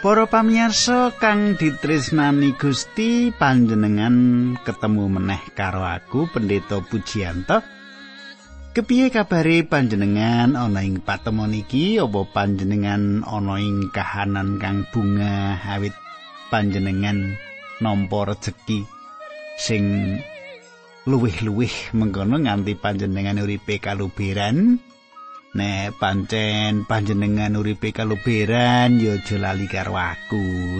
Para pamirsa kang ditresnani Gusti panjenengan ketemu meneh karo aku Pendeta Pujiyanto. Kepiye kabare panjenengan ana ing patemon iki apa panjenengan ana ing kahanan kang bunga awit panjenengan nampa rejeki sing luwih-luwih mengkono nganti panjenengan uripe kaluberan Nek pancen panjenengan uripe kaluberan ya aja lali karo aku.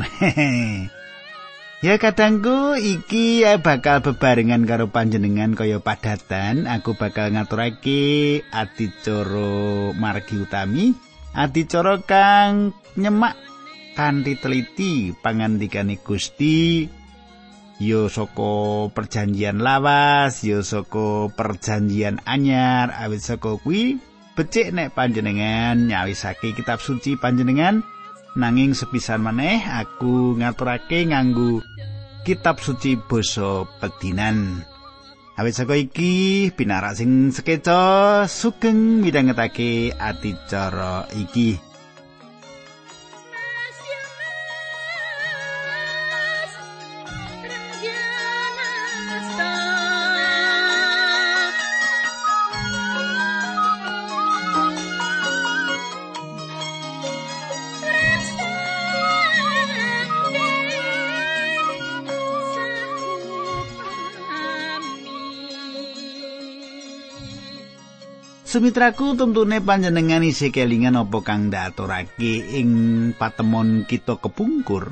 ya kadangku iki ya bakal bebarengan karo panjenengan kaya padatan, aku bakal ngaturake adicara margi utami, adicara kang nyemak kanthi teliti pangandikane Gusti. Ya saka perjanjian lawas, ya saka perjanjian anyar, awit saka kuwi becik nek panjenengan nyawisake kitab suci panjenengan. Nanging sepisan maneh aku ngaturake nganggo kitab suci basa pedinan. Awit saka iki pinarak sing sekeca sugeng midhangetake adicara iki Sumitraku tentune panjenengan isih kelingan apa kang ndaturake ing patemon kita kepungkur.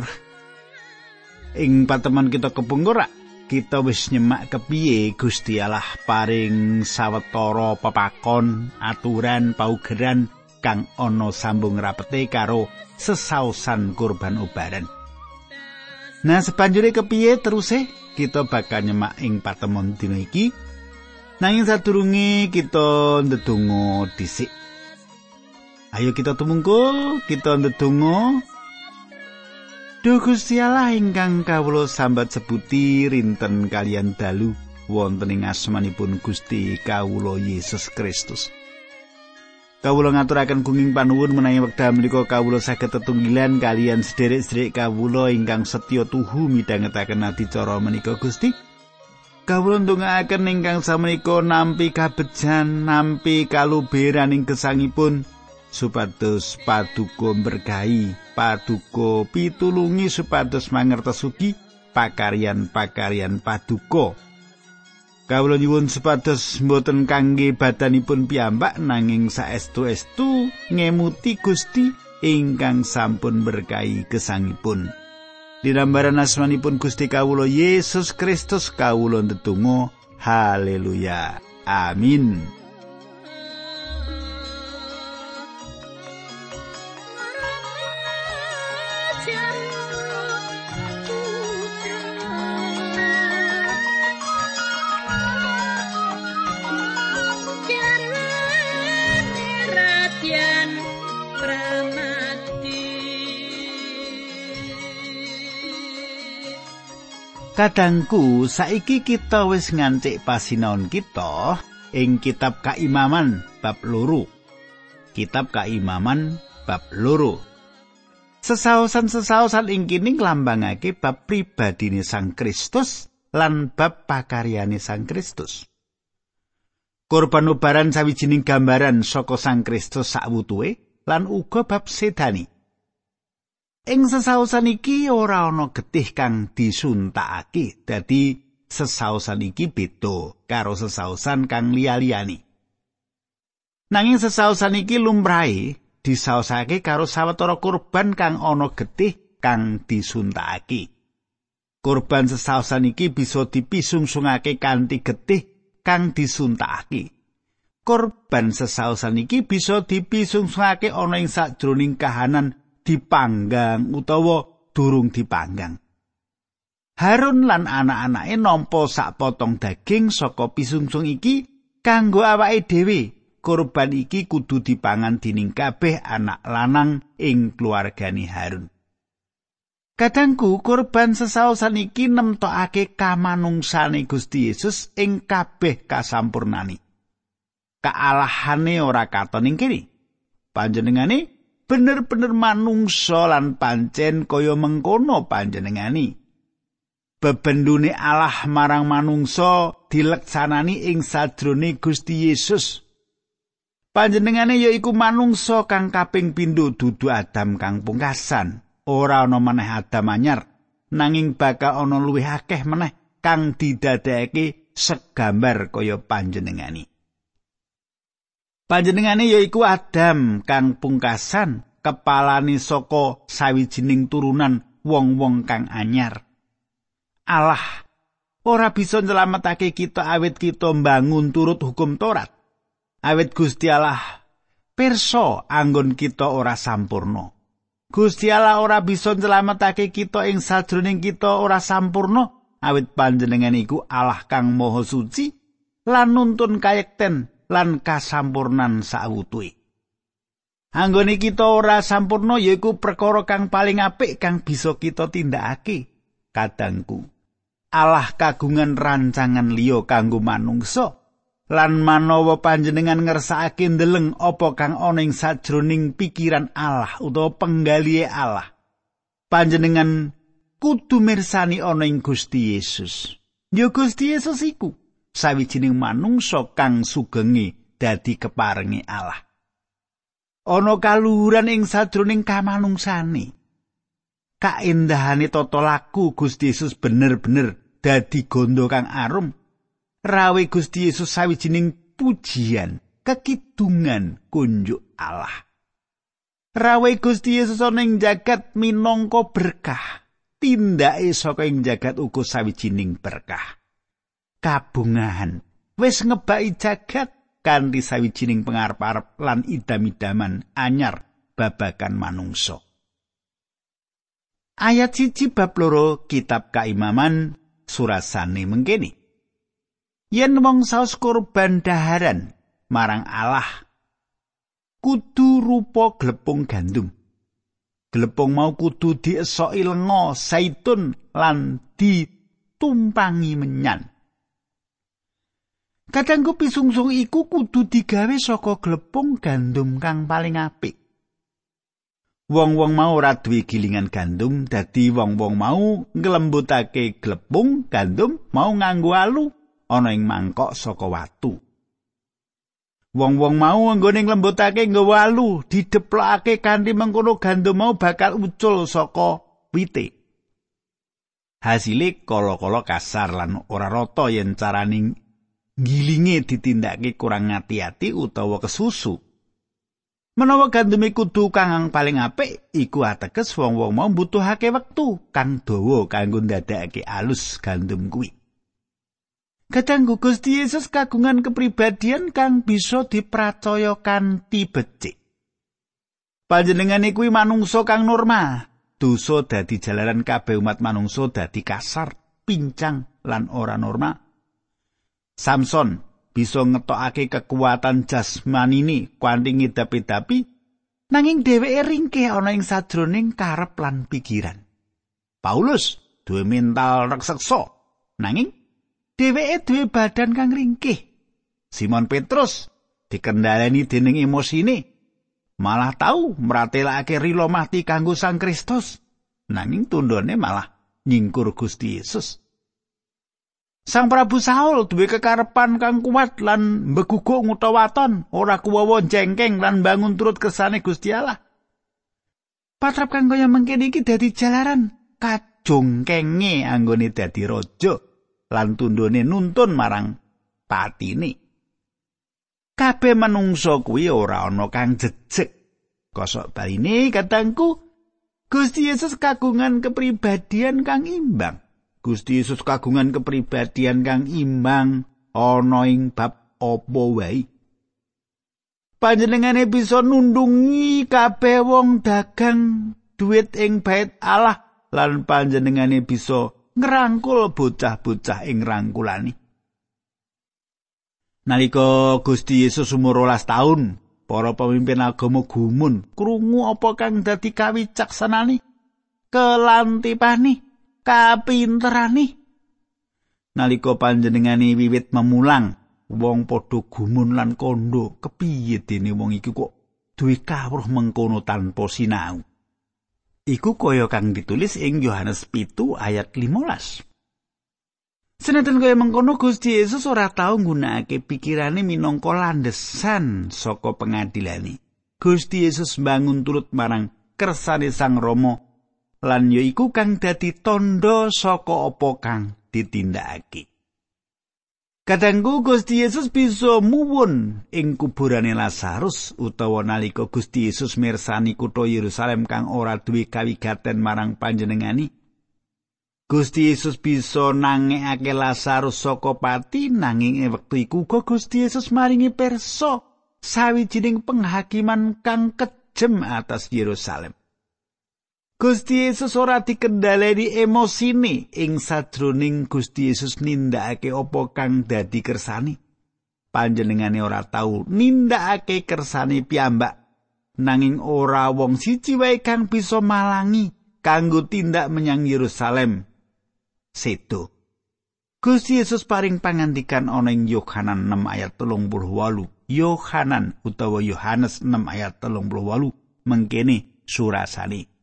Ing patemon kita kepungkur kita wis nyemak kepiye Gusti Allah paring sawetara pepakon, aturan, paugeran kang ana sambung rapete karo sesausan kurban ubaran. Nah, sepanjure kepiye teruse kita bakal nyemak ing patemon dina iki Nanging sadurunge kita ndedonga dhisik. Ayo kita tumungkul, kita ndedonga. Duh Gusti Allah ingkang kawula sambat sebuti rinten kalian dalu wonten ing asmanipun Gusti kawula Yesus Kristus. Kawula ngaturaken gunging panuwun menawi wekdal menika kawula saged tetunggilan kalian sederek-sederek kawula ingkang setya tuhu midhangetaken adicara menika Gusti. Kawula ndongaaken ingkang samenika nampi kabejan nampi kaluberan ing gesangipun supados paduka berkahi paduka pitulungi supados mangertosugi pakaryan-pakaryan paduka. Kawula nyuwun supados mboten kangge badanipun piyambak nanging saestu-estu ngemuti Gusti ingkang sampun berkahi gesangipun Dinambaran asmanipun Gusti Kawulo Yesus Kristus kawulo ndedonga haleluya. Amin Kadangku saiki kita wis ngancik pasinaon kita ing kitab Kaimaman bab loro. Kitab Kaimaman bab loro. Sesaosan-sesaosan ing kini nglambangake bab pribadine Sang Kristus lan bab pakaryane Sang Kristus. Korban ubaran sawijining gambaran saka Sang Kristus sakwutuhe lan uga bab sedani. Ing sesausan iki ora ana getih kang disuntakake. Dadi sesausan iki beda karo sesausan kang liya-liyane. Nanging sesausan iki lumrahe disausake karo sawetara kurban kang ana getih kang disuntakake. Kurban sesausan iki bisa dipisungsungake kanthi getih kang disuntakake. Korban sesausan iki bisa dipisungsungake ana ing sajroning kahanan dipanggang utawa durung dipanggang. Harun lan anak-anake nampa sak potong daging saka pisungsung iki kanggo awake dhewe. Kurban iki kudu dipangan dening kabeh anak lanang ing keluargane Harun. Kadangku kurban sesaosan iki nemtokake kamanungsane Gusti Yesus ing kabeh kasampurnane. Kaalahane ora katon ing kene. Panjenengane bener-bener manungsa lan pancen kaya mengkono panjenengani. Bebendune Allah marang manungsa dileksanani ing sadrone Gusti Yesus. Panjenengane yaiku manungsa kang kaping pindho dudu Adam kang pungkasan. Ora ana maneh Adam anyar, nanging bakal ana luwih akeh meneh kang didadekake segambar kaya panjenengani. Panjenengane yaiku Adam kang pungkasan kepalane saka sawijining turunan wong-wong kang anyar. Allah ora bisa nyelametake kita awit kita mbangun turut hukum Torat. Awit Gusti Allah pirsa anggon kita ora sampurno. Gusti Allah ora bisa nyelametake kita ing sajroning kita ora sampurno awit panjenengan iku Allah kang maha suci lan nuntun kayekten lan kasampurnan sawutuhe. Anggone kita ora sampurno yaiku perkara kang paling apik kang bisa kita tindakake. Kadangku, Allah kagungan rancangan liya kanggo manungsa lan manawa panjenengan ngersakake ndeleng apa kang ana ing sajroning pikiran Allah utawa penggalihe Allah. Panjenengan kudu mirsani ana ing Gusti Yesus. Ya Gusti Yesus iku sawijining manungsa kang sugenge dadi keparengi Allah. Ana kaluhuran ing sadroning kamanungsane. Kaendahane tata laku Gusti Yesus bener-bener dadi gondo kang arum. Rawe Gusti Yesus sawijining pujian, kekidungan kunjuk Allah. Rawe Gusti Yesus ana ing jagat minangka berkah. Tindake saka ing jagat uga sawijining berkah. Kabungahan wis ngebaki jagat kanthi sawijining pengarep-arep lan idam-idaman anyar babakan manungsa. Ayat siji bab loro kitab kaimaman surasane mengkene. Yen wong saus kurban daharan marang Allah kudu rupa glepung gandum. Glepung mau kudu diesoki lenga zaitun lan ditumpangi menyan. Kadangku pisungsung iku kudu digawe saka glepung gandum kang paling apik. Wong-wong mau ora duwe gilingan gandum, dadi wong-wong mau nglembutake glepung gandum mau nganggo alu ana ing mangkok saka watu. Wong-wong mau nggone nglembutake nggawa alu, dideplokake kanthi mengkono gandum mau bakal ucul saka wite. Hasile kala-kala kasar lan ora rata yen caraning gilinge ditindakake kurang ngati-ati utawa kesusu. Menawa gandum kudu kang paling apik, iku ateges wong-wong mau mbutuhake wektu kang dawa kanggo ndadekake alus gandum kuwi. Kadang Gusti Yesus kagungan kepribadian kang bisa dipracaya kanthi becik. Panjenengane kuwi manungsa kang normal. Dosa dadi jalaran kabeh umat manungsa dadi kasar, pincang lan ora normal. Samson bisa ngetokake kekuatan jasmanine kanthi ngidapi-dapi nanging dheweke ringkeh ana ing sajroning karep lan pikiran. Paulus duwe mental raksasa nanging dheweke duwe badan kang ringkeh. Simon Petrus dikendhaleni dening emosine malah tau mratelake rilo mati kanggo Sang Kristus nanging tundone malah nyingkur Gusti Yesus. Sang Prabu Saul duwe kekarepan kang kuat lan mbeguguk ngutawaton, ora kuwawa jengkeng lan bangun turut kersane Gusti Allah. Patrap kang kaya mengkene iki dadi jalaran kajongkenge anggone dadi raja lan tundone nuntun marang patine. Kabeh manungsa kuwi ora ana kang jejeg. Kosok baine katangku Gusti Yesus kagungan kepribadian kang imbang. Gusti Yesus kagungan kepribadian kang imbang ana ing bab apa wae. Panjenengane bisa nundungi kabeh wong dagang duit ing bait Allah lan panjenengane bisa ngrangkul bocah-bocah ing rangkulani. Nalika Gusti Yesus umur 12 taun, para pemimpin agama gumun krungu apa kang dadi kawicaksanane kelantipane kapinterane nalika panjenengane wiwit memulang wong padha gumun lan kondo kepiye dene wong iki kok duwe kawruh mengkono tanpa sinau. Iku kaya kang ditulis ing Yohanes pitu ayat 15. Senajan kaya mengkono Gusti Yesus ora tau nggunakake pikirane minangka landesan saka pengadilane. Gusti Yesus bangun turut marang kersane Sang Rama lan ya iku kang dadi tondo saka apa kang ditindakake. Kadangku Gusti Yesus bisa muwun ing kuburane Lazarus utawa nalika Gusti Yesus mirsani kutha Yerusalem kang ora duwe kawigaten marang panjenengani. Gusti Yesus bisa nangekake Lazarus saka pati nanging ing wektu iku uga Gusti Yesus maringi perso sawijining penghakiman kang kejem atas Yerusalem. Gusti Yesus ora dikendhaleni emosine ing sadroning Gusti Yesus nindakake apa kang dadi kersane. Panjenengane ora tau nindakake kersane piyambak nanging ora wong siji wae kang bisa malangi kanggo tindak menyang Yerusalem. Sedo. Gusti Yesus paring pangandikan ana ing Yohanan 6 ayat 38. Yohanan utawa Yohanes 6 ayat 38 mengkene surasane.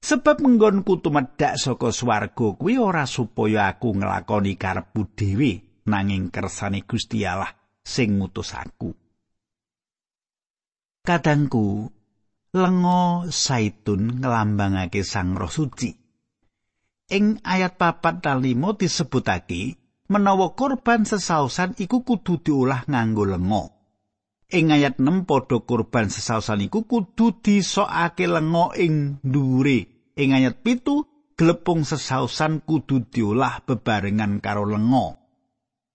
Sebab menggonku tumedhak saka swarga kuwi ora supaya aku nglakoni karepku dhewe nanging kersane Gusti Allah sing ngutus aku. Kadangku lengo saitun ngelambangake sang roh suci. Ing ayat papat dan limo disebutake menawa korban sesausan iku kudu diolah nganggo lengo. Ing ayat 6 padha kurban sesausan iku kudu disokake lengo ing dhuwure. Ing ayat pitu glepung sesausan kudu diolah bebarengan karo lengo.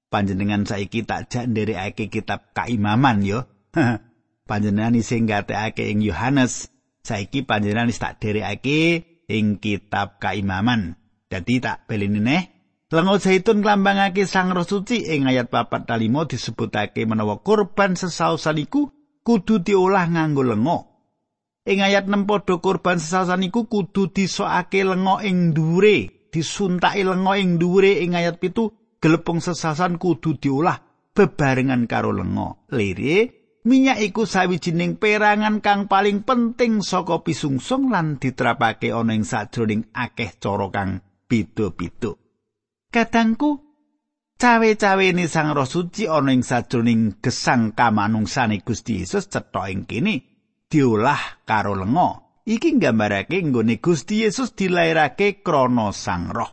Panjenengan saiki tak jak nderekake kitab kaimaman yo. panjenengan sing gatekake ing Yohanes, saiki panjenengan tak derekake ing kitab kaimaman. Dadi tak belini neh Lengo zaitun nglambangake Sang Roh Suci ing ayat 4 talimo disebutake menawa kurban sesausan iku kudu diolah nganggo lengo. Ing ayat 6 padha kurban sesausan iku kudu disokake lengo ing dhuwure, disuntaki lengo ing dhuwure ing ayat pitu gelepung sesausan kudu diolah bebarengan karo lengo. Lire minyak iku sawijining perangan kang paling penting saka pisungsung lan diterapake ana ing sajroning akeh cara kang beda-beda. Kadangku cawe-cawene Sang Roh Suci ana ing sajroning gesang kamanungsane Gusti Yesus cetha ing kene diolah karo lenga. Iki nggambarake nggone Gusti Yesus dilairake krana Sang Roh.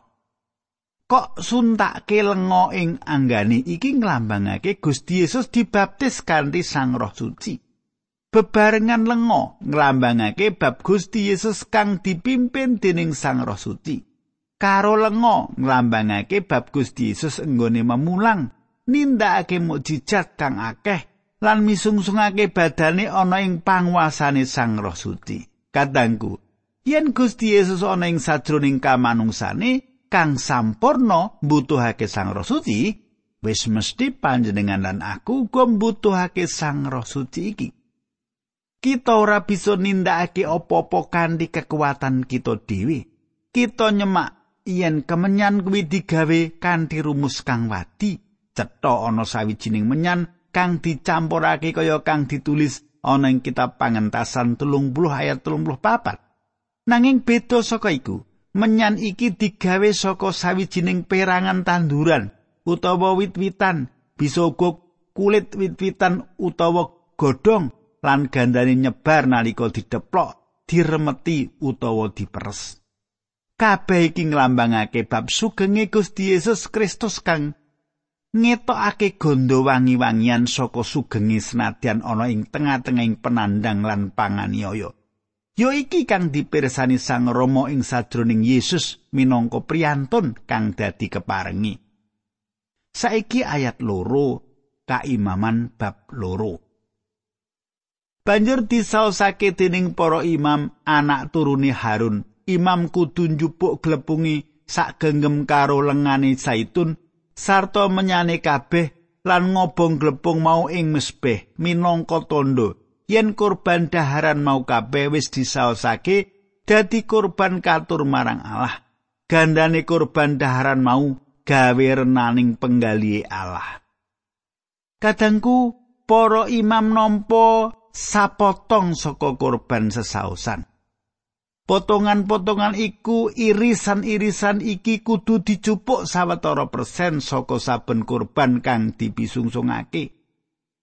Kok suntake lenga ing anggane iki nglambangake Gusti Yesus dibaptis kanthi Sang Roh Suci. Bebarengan lenga nglambangake bab Gusti Yesus kang dipimpin dening Sang Roh Suci. Karo lenga nglambangake bab Gusti Yesus enggone memulang nindakake mukjizat kang akeh lan misungsungake badane ana ing panguasane Sang Roh Suci. Kadangku, yen Gusti Yesus ana ing sajroning kamanungsane kang sampurna mbutuhake Sang Roh Suci, wis mesti panjenengan lan aku uga mbutuhake Sang Roh Suci iki. Kita ora bisa nindakake apa-apa kanthi kekuatan kita dhewe. Kita nyemak yen kemenyan kuwi digawe kanthi rumus kang wadi cetha ana sawijining menyan kang dicampurake kaya kang ditulis ana ing kitab pangentasan 30 ayat 34 nanging beda saka iku menyan iki digawe saka sawijining perangan tanduran utawa wit-witan bisa uga kulit wit-witan utawa godhong lan gandane nyebar nalika dideplok diremeti utawa diperes kabeh iki nglambangake bab sugenge Gusti Yesus Kristus kang ngetokake gondo wangi-wangian saka sugenge senadyan ana ing tengah-tengahing penandang lan panganiaya. Yo iki kang dipirsani Sang Rama ing sadroning Yesus minangka priyantun kang dadi keparengi. Saiki ayat loro kaimaman bab loro. Banjur disaosake dening para imam anak turune Harun imam kudu njupuk glepungi sak genggem karo lengane zaitun sarta menyane kabeh lan ngobong glepung mau ing mesbeh minangka tondo yen kurban daharan mau kabeh wis disaosake dadi kurban katur marang Allah. Gandane kurban daharan mau gawe renaning penggali Allah. Kadangku para imam nampa sapotong saka korban sesaosan. Potongan-potongan iku irisan-irisan iki kudu dicupuk sawetara persen saka saben korban kang dipisungsungake.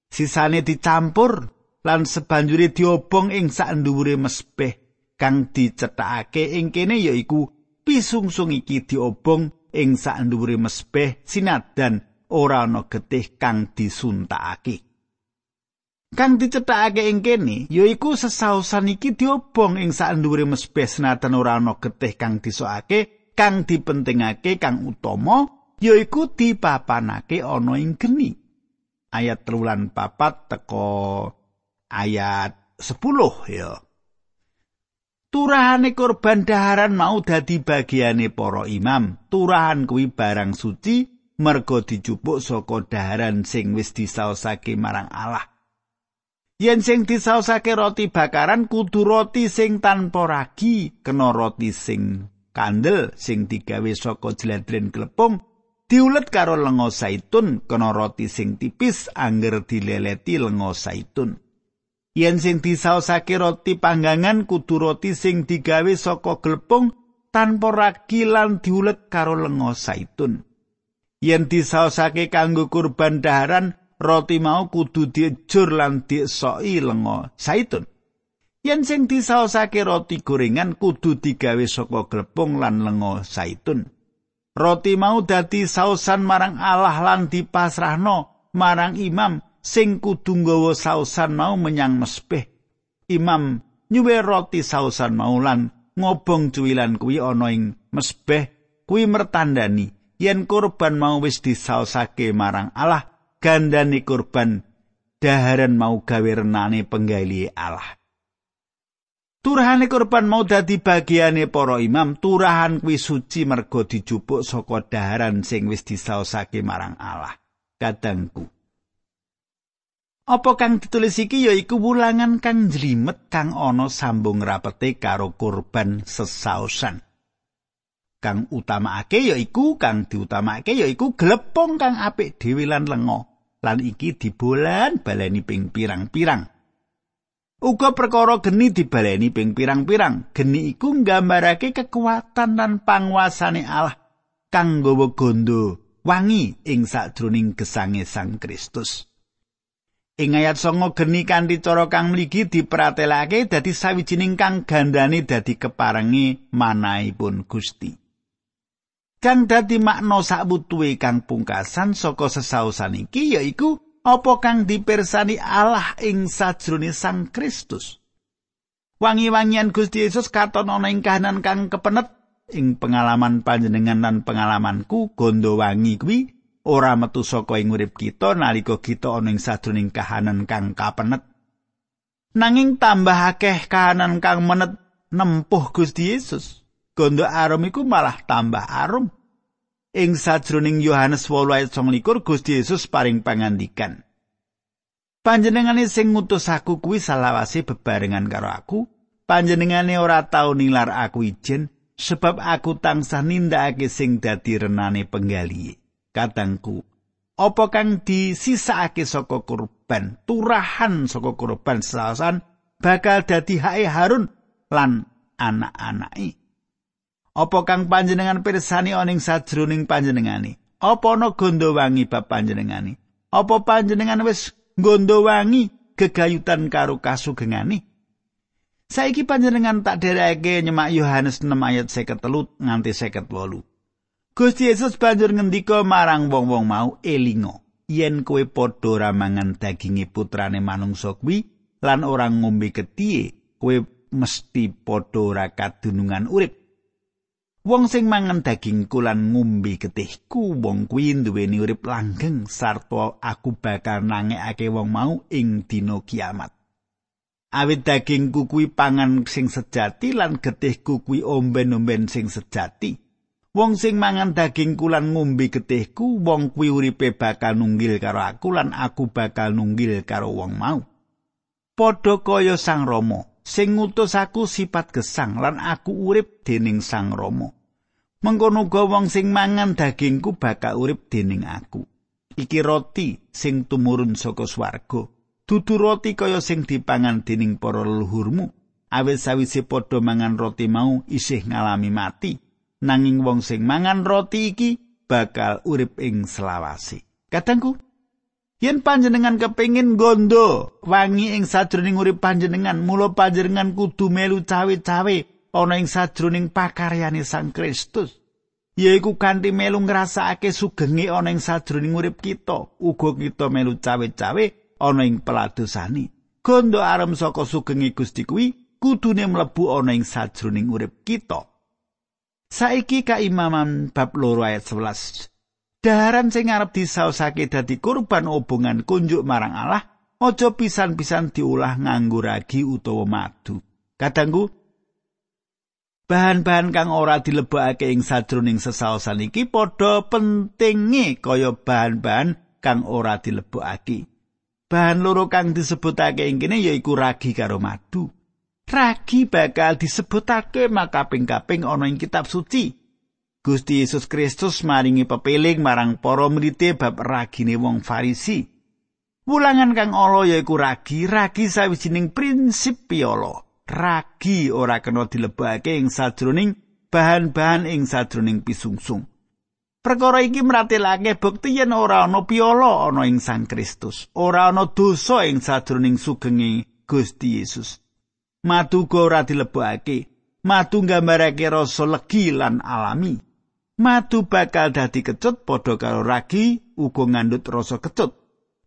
Sisane dicampur lan sebanjure diobong ing sak dhuwure mesbeh kang dicethakake ing kene yaiku pisungsung iki diobong ing sak dhuwure mesbeh sinadan ora ana getih kang disuntakake. Kang dicethakake ing kene yaiku sesausan iki diobong ing sandhuwure mesbeh senajan ora ana getih kang disokake kang dipentingake kang utama yaiku dipapanake ana ing geni ayat terulan papat teko ayat 10 ya Turahane korban daharan mau dadi bagiane para imam. Turahan kuwi barang suci merga dicupuk saka daharan sing wis disaosake marang Allah. Yen sing disausake roti bakaran kudu roti sing tanpa ragi, kena roti sing kandel sing digawe saka jladren klepung, diulet karo lenga zaitun, kena roti sing tipis angger dileleti lenga zaitun. Yen sing disausake roti panggangan kudu roti sing digawe saka glepung tanpa ragi lan diulet karo lenga zaitun. Yen disausake kanggo kurban daharan roti mau kudu diejur lan diesoki lenga saitun. Yen sing disaosake roti gorengan kudu digawe saka glepung lan lenga saitun. Roti mau dadi sausan marang Allah lan dipasrahno marang imam sing kudu nggawa sausan mau menyang mesbeh. Imam nyuwe roti sausan mau lan ngobong cuwilan kuwi ana ing mesbeh kuwi mertandani yen kurban mau wis disaosake marang Allah gandane kurban daharan mau gawe renane penggali Allah. Turahane kurban mau dadi bagiane para imam, turahan kuwi suci mergo dijupuk saka daharan sing wis disaosake marang Allah. Kadangku. Apa kang ditulis iki ya iku wulangan kang jlimet kang ana sambung rapete karo kurban sesaosan. Kang utamakake ya iku kang diutamakake ya iku glepung kang apik dhewe lan lenga. Lan iki dibolan baleni ping pirang-pirang. Uga perkara geni dibaleni ping pirang-pirang. Geni iku nggambarake kekuatan lan panguasane Allah kang nggawa gondo wangi ing sadroning gesange Sang Kristus. Ing ayat songo geni kanthi cara kang mligi dipratelake dadi sawijining kang gandane dadi keparengi manaipun Gusti. Kang dadi makna sakbutuhe kang pungkasan saka sesausan iki yaiku apa kang dipersani Allah ing sajroning Sang Kristus. Wangi-wangian Gusti Yesus katon ana ing kahanan kang kepenet ing pengalaman panjenengan lan pengalamanku gondo wangi kuwi ora metu saka ing urip kita nalika kita ana ing sajroning kahanan kang kapenet. Nanging tambah akeh kahanan kang menet nempuh Gusti Yesus. Gondo arum iku malah tambah arum. Ing sajroning Yohanes 8 ayat 29 Gusti Yesus paring pangandikan. Panjenengane sing ngutus aku kuwi salawase bebarengan karo aku. Panjenengane ora tau nilar aku ijen sebab aku tansah nindakake sing dadi renane penggali. Katangku, apa kang disisakake saka kurban, turahan saka kurban sesasan bakal dadi hake Harun lan anak-anake. Apa kang panjenengan pirsani oning sajroning panjenengane? Apa ana gondo wangi bab panjenengane? Apa panjenengan wis gondo wangi gegayutan karo kasugengane? Saiki panjenengan tak derekake nyemak Yohanes 6 ayat 53 nganti 58. Gusti Yesus banjur ngendika marang wong-wong mau elingo, yen kowe padha ramangan daginge putrane manungsa kuwi lan orang ngombe ketiye, kowe mesti padha ora kadunungan urip. Wong sing mangan dagingku lan ngombe getihku wong kuwi duweni urip langgeng sarta aku bakal nangekake wong mau ing dina kiamat. Awit dagingku kuwi pangan sing sejati lan getihku kuwi omben-omben sing sejati. Wong sing mangan dagingku lan ngombe getihku wong kuwi uripe bakal nunggil karo aku lan aku bakal nunggil karo wong mau. Padha kaya Sang Rama sing ngutus aku sifat gesang lan aku urip dening Sang Rama. Mengkono uga wong sing mangan dagingku bakal urip dening aku. Iki roti sing tumurun saka swarga. dudu roti kaya sing dipangan dening para leluhurmu awit sawise padha mangan roti mau isih ngalami mati nanging wong sing mangan roti iki bakal urip ing selawasi kadangku yen panjenengan kepingin gondo wangi ing sajroning urip panjenengan mula panjenengan kudu melu cawe-cawe ana ing sajroning pakaryane Sang Kristus yaiku kanthi melu ngrasakake sugenge ana ing sajroning urip kita. Uga kita melu cawe-cawe ana ing peladosane. Gondo arem saka sugenge Gusti kuwi kudune mlebu ana ing sajroning urip kita. Saiki kaimaman bab loro ayat 11 daharan sing arep disaosake dadi kurban obongan kunjuk marang Allah aja pisan-pisan diulah nganggo ragi utawa madu. Kadangku bahan-bahan kang ora dilebokake ing sajroning sesaosan iki padha pentinge kaya bahan-bahan kang ora dilebokake. Bahan loro kang disebutake ing kene yaiku ragi karo madu. Ragi bakal disebutake makaping-kaping ana ing kitab suci. Gusti Yesus Kristus maringi pepeling marang para murid bab ragine wong Farisi. Wulangan kang ala yaiku ragi, ragi sawijining prinsip piolo. Ragi ora kena dilebake ing sajroning bahan-bahan ing sajroning pisungsung. Perkara iki mratelake bukti yen ora ana piala ana ing Sang Kristus, ora ana dosa ing sajroning sugenge Gusti Yesus. Matu ora dilebokake, matu nggambarake rasa legi lan alami. Matu bakal dadi kecut padha karo ragi uga ngandut rasa kecut.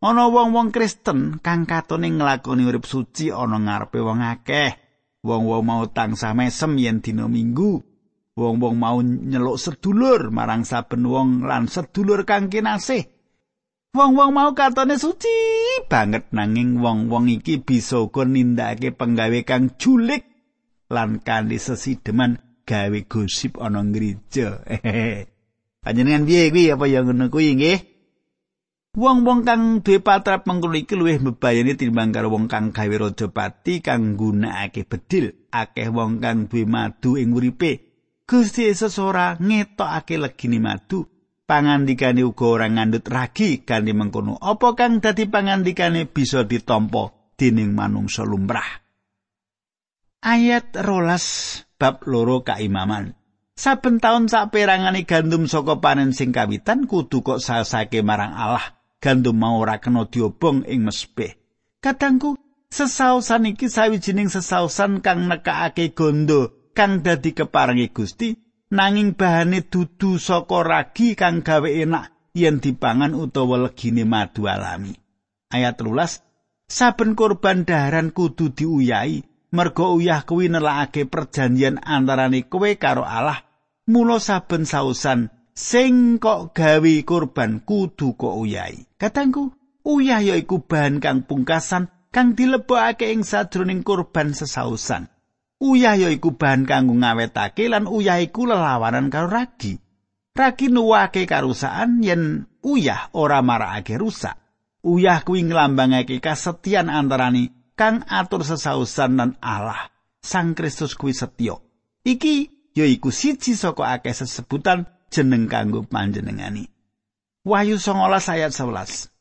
Ana wong-wong Kristen kang katone nglakoni urip suci ana ngarepe wong akeh. Wong-wong mau tansah mesem yen dina minggu. Wong-wong mau nyeluk sedulur marang saben wong lan sedulur kang kinasih. Wong-wong mau katone suci banget nanging wong-wong iki bisa uga nindakake penggawe kang julik lan kanthi sesideman gawe gosip ana gereja panjenengan piye kuwi? Apa yang ngono kuwi nggih Wong-wong kang duwe patrap mengkono iki luwih mbebayani timbang karo wong kang gawe rajapati kang nggunakake bedil. Akeh wong kang duwe madu ing uripe. Gusti Yesus ora ngetokake legine madu. Pangandikane uga ora ngandut ragi kanthi mengkono. Apa kang dadi pangandikane bisa ditampa dening manungsa lumrah. Ayat rolas bab loro kaimaman. Saben taun sak perangane gandum saka panen sing kawitan kudu kok sasake marang Allah. Gandum mau ora kena diobong ing mesbeh. Kadangku, sesausan iki sawijining sesausan kang nekakake gondo kang dadi keparengi Gusti nanging bahane dudu saka ragi kang gawe enak yen dipangan utawa legine madu alami. Ayat 13 Saben korban daharan kudu diuyahi mergo uyah kuwi nelakake perjanjian antarane kowe karo Allah. Mula saben sausan sing kok gawe kurban kudu kok uyai. Katangku, uyah ya iku bahan kang pungkasan kang dilebokake ing sadroning kurban sesausan. Uyah ya iku bahan kanggo ngawetake lan uyah iku lelawanan karo ragi. Ragi nuwake karusaan yen uyah ora marakake rusak. Uyah kuwi nglambangake kasetyan antarane kang atur sesausan lan Allah. Sang Kristus kuwi setya. Iki ya iku siji saka akeh sesebutan jeneng kanggo panjenengani. Wahyu 19 ayat 11.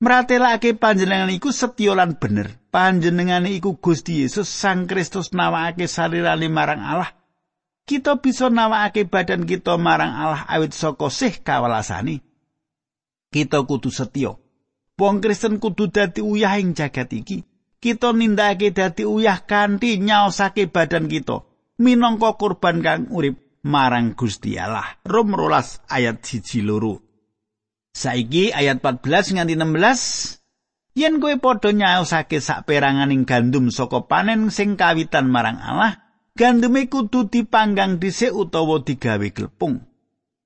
Mratelake panjenengan iku setya lan bener. Panjenengane iku Gusti Yesus Sang Kristus nawakake sarirane marang Allah. Kita bisa nawakake badan kita marang Allah awit saka sih kawelasane. Kita kudu setya. Wong Kristen kudu dadi uyah ing jagat iki. Kita nindakake dadi uyah kanthi nyaosake badan kita minangka kurban kang urip marang Gusti Allah. Rom rolas ayat siji loro. Saiki ayat 14 nganti 16 yen kowe padha nyaosake sak peranganing gandum saka panen sing kawitan marang Allah, gandume kudu dipanggang dhisik utawa digawe glepung.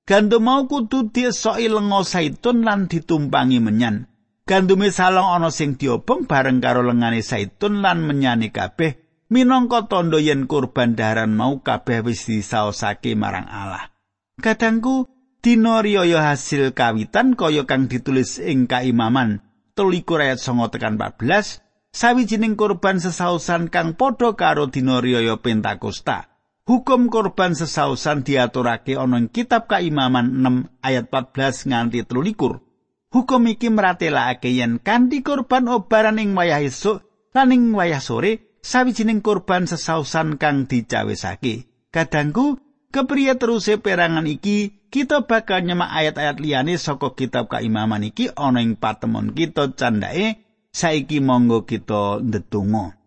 Gandum mau kudu diesoki lenga saitun lan ditumpangi menyan. Gandume salong ana sing diobong bareng karo lengane saitun lan menyane kabeh minangka tondo yen kurban daharan mau kabeh wis disaosake marang Allah. Kadangku dina riyaya hasil kawitan kaya kang ditulis ing kaimaman 13 ayat 9 tekan 14 sawijining kurban sesausan kang padha karo dina riyaya Pentakosta. Hukum kurban sesausan diaturake ana ing kitab kaimaman 6 ayat 14 nganti 13. Hukum iki mratelakake yen kanthi kurban obaran ing wayah esuk lan ing wayah sore sawijining kurban sesausan kang dicawisake. Kadangku, kepriye teruse perangan iki kita bakal nyemak ayat-ayat liyane saka kitab kaimaman iki ana ing patemon kita candake saiki monggo kita ndedonga.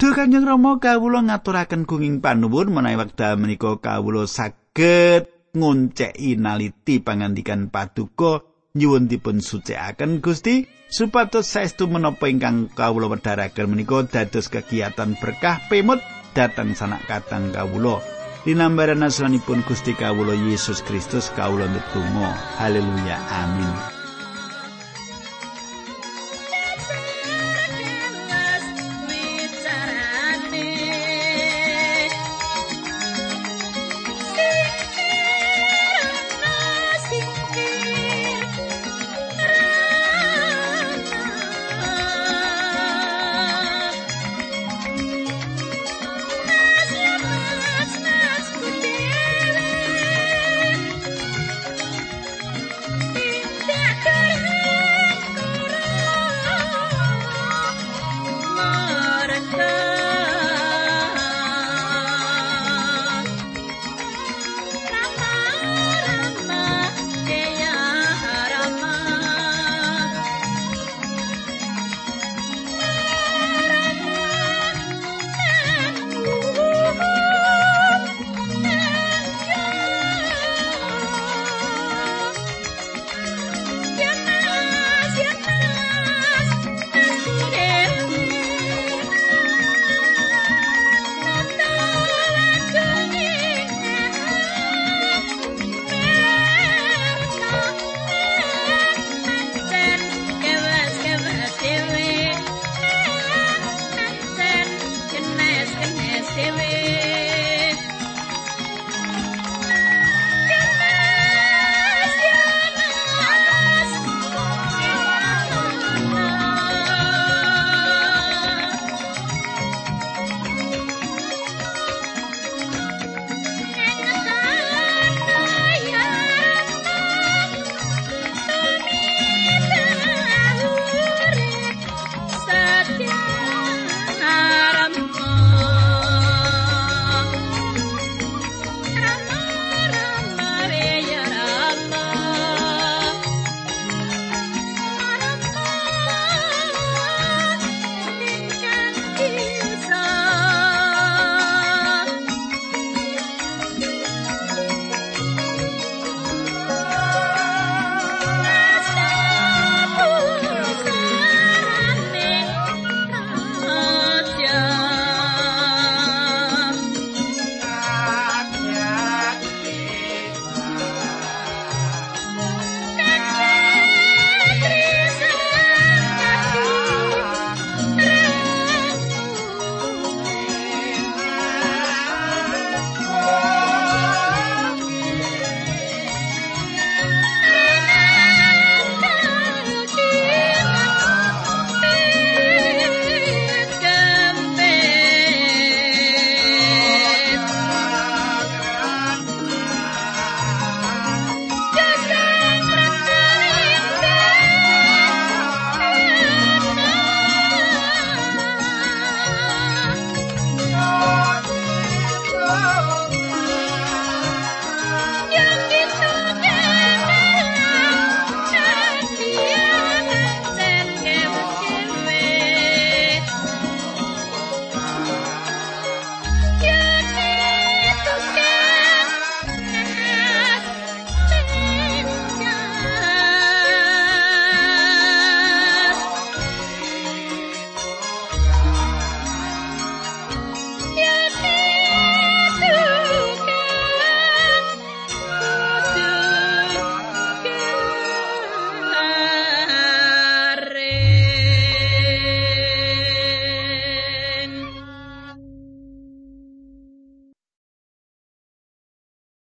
Duh Kanjeng Rama kawula ngaturaken gunging panuwun menawi wekdal menika kawula saged ngonceki naliti pangandikan paduka nyuwun dipun sucikaken Gusti supados saestu menapa ingkang kawula wedharaken menika dados kegiatan berkah pemut dhateng sanak katang kawula. Dinambaran asmanipun Gusti kawula Yesus Kristus kawula ndedonga. Haleluya. Amin.